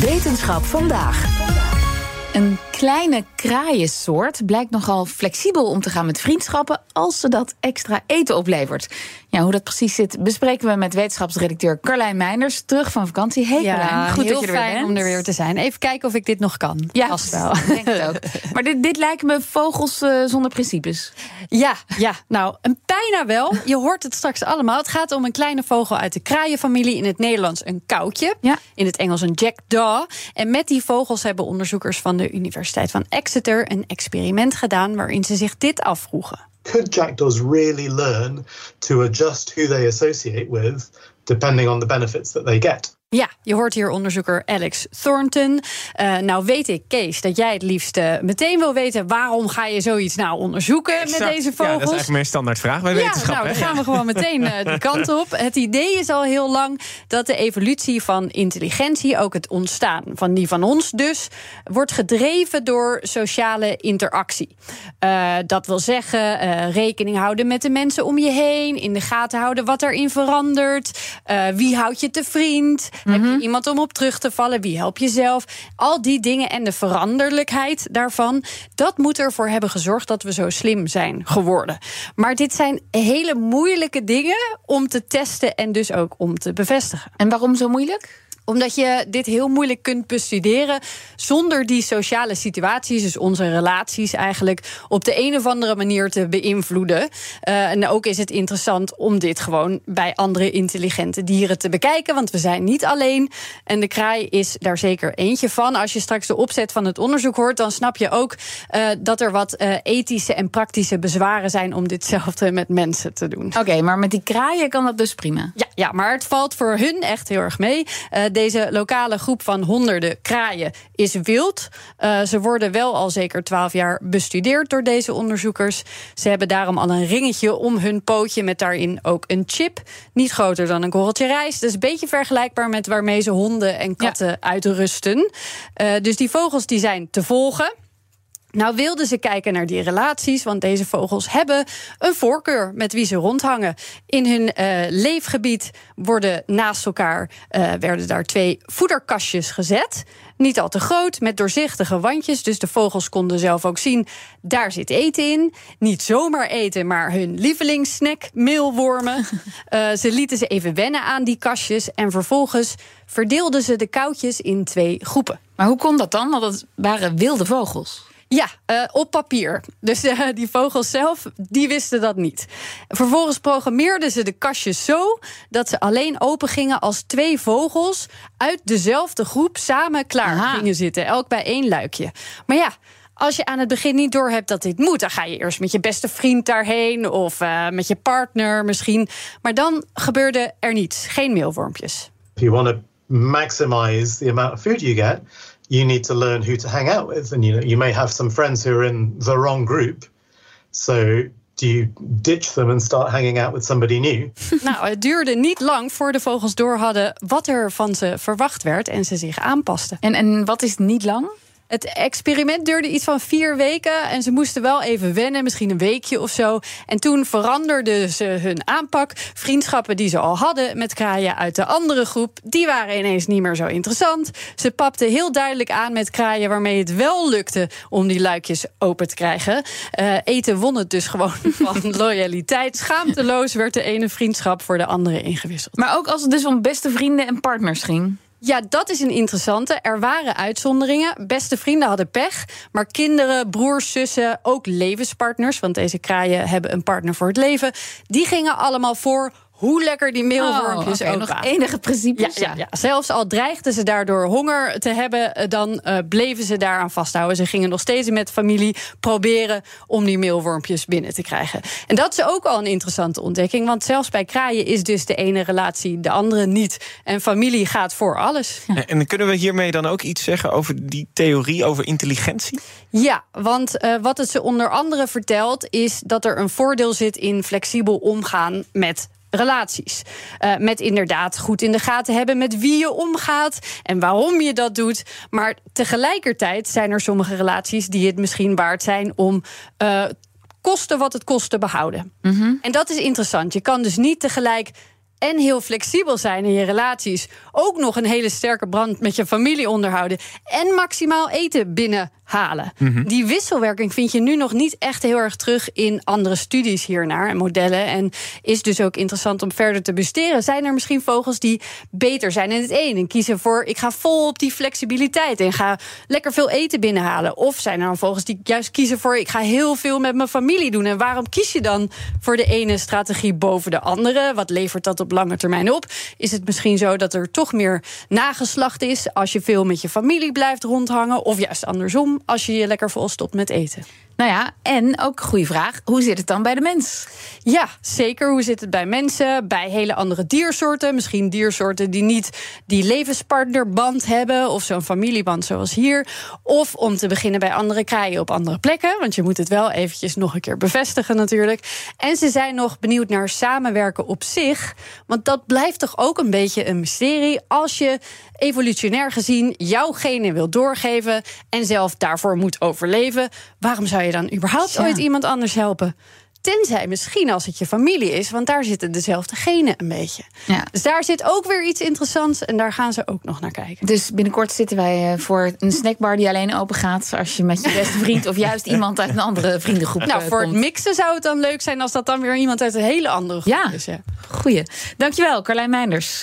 Wetenschap vandaag. Een kleine kraaiensoort blijkt nogal flexibel om te gaan met vriendschappen als ze dat extra eten oplevert. Ja, hoe dat precies zit, bespreken we met wetenschapsredacteur Carlijn Meinders, terug van vakantie. Hey ja, Carlijn, goed heel dat je er fijn bent. om er weer te zijn. Even kijken of ik dit nog kan. Ja, Vast wel. ik denk het ook. Maar dit, dit lijken me vogels eh, zonder principes. Ja, ja, nou, een bijna wel. Je hoort het straks allemaal. Het gaat om een kleine vogel uit de kraaienfamilie. In het Nederlands een koutje. Ja. In het Engels een jackdaw. En met die vogels hebben onderzoekers van de Universiteit van Exeter een experiment gedaan waarin ze zich dit afvroegen. could jackdaws really learn to adjust who they associate with depending on the benefits that they get? Ja, je hoort hier onderzoeker Alex Thornton. Eh, nou weet ik, Kees, dat jij het liefst eh, meteen wil weten... waarom ga je zoiets nou onderzoeken met deze Ja, vogels? dat is eigenlijk mijn standaardvraag bij Ja, wetenschap. nou, dan gaan we gewoon meteen eh, die kant op. Het idee is al heel lang dat de evolutie van intelligentie, ook het ontstaan van die van ons dus, wordt gedreven door sociale interactie. Dat wil zeggen, rekening houden met de mensen om je heen, in de gaten houden wat erin verandert, wie houdt je te vriend, heb je iemand om op terug te vallen, wie help je zelf, al die dingen en de veranderlijkheid daarvan, dat moet ervoor hebben gezorgd dat we zo slim zijn geworden. Maar dit zijn hele moeilijke dingen om te testen en dus ook om te bevestigen En waarom zo moeilijk? Omdat je dit heel moeilijk kunt bestuderen zonder die sociale situaties, dus onze relaties eigenlijk, op de een of andere manier te beïnvloeden. Eh, en ook is het interessant om dit gewoon bij andere intelligente dieren te bekijken, want we zijn niet alleen. En de kraai is daar zeker eentje van. Als je straks de opzet van het onderzoek hoort, dan snap je ook eh, dat er wat eh, ethische en praktische bezwaren zijn om ditzelfde met mensen te doen. Oké, maar met die kraaien kan dat dus prima. Ja, ja, maar het valt voor hun echt heel erg mee. Eh, deze lokale groep van honderden kraaien is wild. Eh, ze worden wel al zeker twaalf jaar bestudeerd door deze onderzoekers. Ze hebben daarom al een ringetje om hun pootje met daarin ook een chip. Niet groter dan een korreltje rijst. Dus een beetje vergelijkbaar met waarmee ze honden en katten uitrusten. Eh, dus die vogels die zijn te volgen. Nou wilden ze kijken naar die relaties, want deze vogels hebben een voorkeur met wie ze rondhangen. In hun eh, leefgebied worden naast elkaar eh, werden daar twee voederkastjes gezet. Niet al te groot, met doorzichtige wandjes. Dus de vogels konden zelf ook zien, daar zit eten in. Niet zomaar eten, maar hun lievelingssnack, meelwormen. Eh, ze lieten ze even wennen aan die kastjes. En vervolgens verdeelden ze de koutjes in twee groepen. Maar hoe kon dat dan? Want het waren wilde vogels. Ja, eh, op papier. Dus eh, die vogels zelf, die wisten dat niet. Vervolgens programmeerden ze de kastjes zo dat ze alleen open gingen als twee vogels uit dezelfde groep samen klaar Aha. gingen zitten, elk bij één luikje. Maar ja. Als je aan het begin niet doorhebt dat dit moet, dan ga je eerst met je beste vriend daarheen of eh, met je partner misschien. Maar dan gebeurde er niets, geen meelwormpjes. If you want to maximize the amount of food you get, you need to learn who to hang out with. And you know, you may have some friends who are in the wrong group. So do you ditch them and start hanging out with somebody new? Nou, het duurde niet lang voor de vogels door hadden wat er van ze verwacht werd en ze zich aanpasten. En, en wat is niet lang? Het experiment duurde iets van vier weken en ze moesten wel even wennen, misschien een weekje of zo. En toen veranderden ze hun aanpak. Vriendschappen die ze al hadden met kraaien uit de andere groep, die waren ineens niet meer zo interessant. Ze papten heel duidelijk aan met kraaien waarmee het wel lukte om die luikjes open te krijgen. Eh, eten won het dus gewoon van loyaliteit. Schaamteloos werd de ene vriendschap voor de andere ingewisseld. Maar ook als het dus om beste vrienden en partners ging. Ja, dat is een interessante. Er waren uitzonderingen. Beste vrienden hadden pech. Maar kinderen, broers, zussen, ook levenspartners... want deze kraaien hebben een partner voor het leven... die gingen allemaal voor hoe lekker die meelwormpjes Oh, ook nog waren. enige principes. ja, ja, zelfs al dreigden ze daardoor honger te hebben, eh, dan eh, bleven ze daaraan vasthouden. Ze gingen nog steeds met familie proberen om die meelwormpjes binnen te krijgen. En dat is ook al een interessante ontdekking, want zelfs bij kraaien is dus de ene relatie de andere niet. En familie gaat voor alles. En- En kunnen we hiermee dan ook iets zeggen over die theorie over intelligentie? Ja, want eh, wat het ze onder andere vertelt, is dat er een voordeel zit in flexibel omgaan met relaties. Eh, met inderdaad goed in de gaten hebben met wie je omgaat en waarom je dat doet. Maar tegelijkertijd zijn er sommige relaties die het misschien waard zijn om. eh, kosten wat het kost te behouden. En dat is interessant. Je kan dus niet tegelijk en heel flexibel zijn in je relaties. Ook nog een hele sterke brand met je familie onderhouden. En maximaal eten binnenhalen. Die wisselwerking vind je nu nog niet echt heel erg terug in andere studies hiernaar en modellen. En is dus ook interessant om verder te bestuderen. Zijn er misschien vogels die beter zijn in het een en kiezen voor ik ga vol op die flexibiliteit en ga lekker veel eten binnenhalen? Of zijn er dan vogels die juist kiezen voor ik ga heel veel met mijn familie doen? En waarom kies je dan voor de ene strategie boven de andere? Wat levert dat op lange termijn op? Is het misschien zo dat er toch meer nageslacht is als je veel met je familie blijft rondhangen? Of juist andersom, als je je lekker vol stopt met eten? Nou ja, en ook goede vraag: hoe zit het dan bij de mens? Ja, zeker. Hoe zit het bij mensen, bij hele andere diersoorten? Misschien diersoorten die niet die levenspartnerband hebben of zo'n familieband zoals hier. Of om te beginnen bij andere kraaien op andere plekken, want je moet het wel eventjes nog een keer bevestigen natuurlijk. En ze zijn nog benieuwd naar samenwerken op zich, want dat blijft toch ook een beetje een mysterie als je evolutionair gezien jouw genen wil doorgeven en zelf daarvoor moet overleven. Waarom zou je dan überhaupt Ja. ooit iemand anders helpen? Tenzij misschien als het je familie is, want daar zitten dezelfde genen een beetje. Ja. Dus daar zit ook weer iets interessants en daar gaan ze ook nog naar kijken. Dus binnenkort zitten wij eh, voor een snackbar die alleen open gaat als je met je beste vriend of juist iemand uit een andere vriendengroep Nou, eh, voor het mixen zou het dan leuk zijn als dat dan weer iemand uit een hele andere groep Ja. is. Ja. Goeie. Dankjewel, Carlijn Meinders.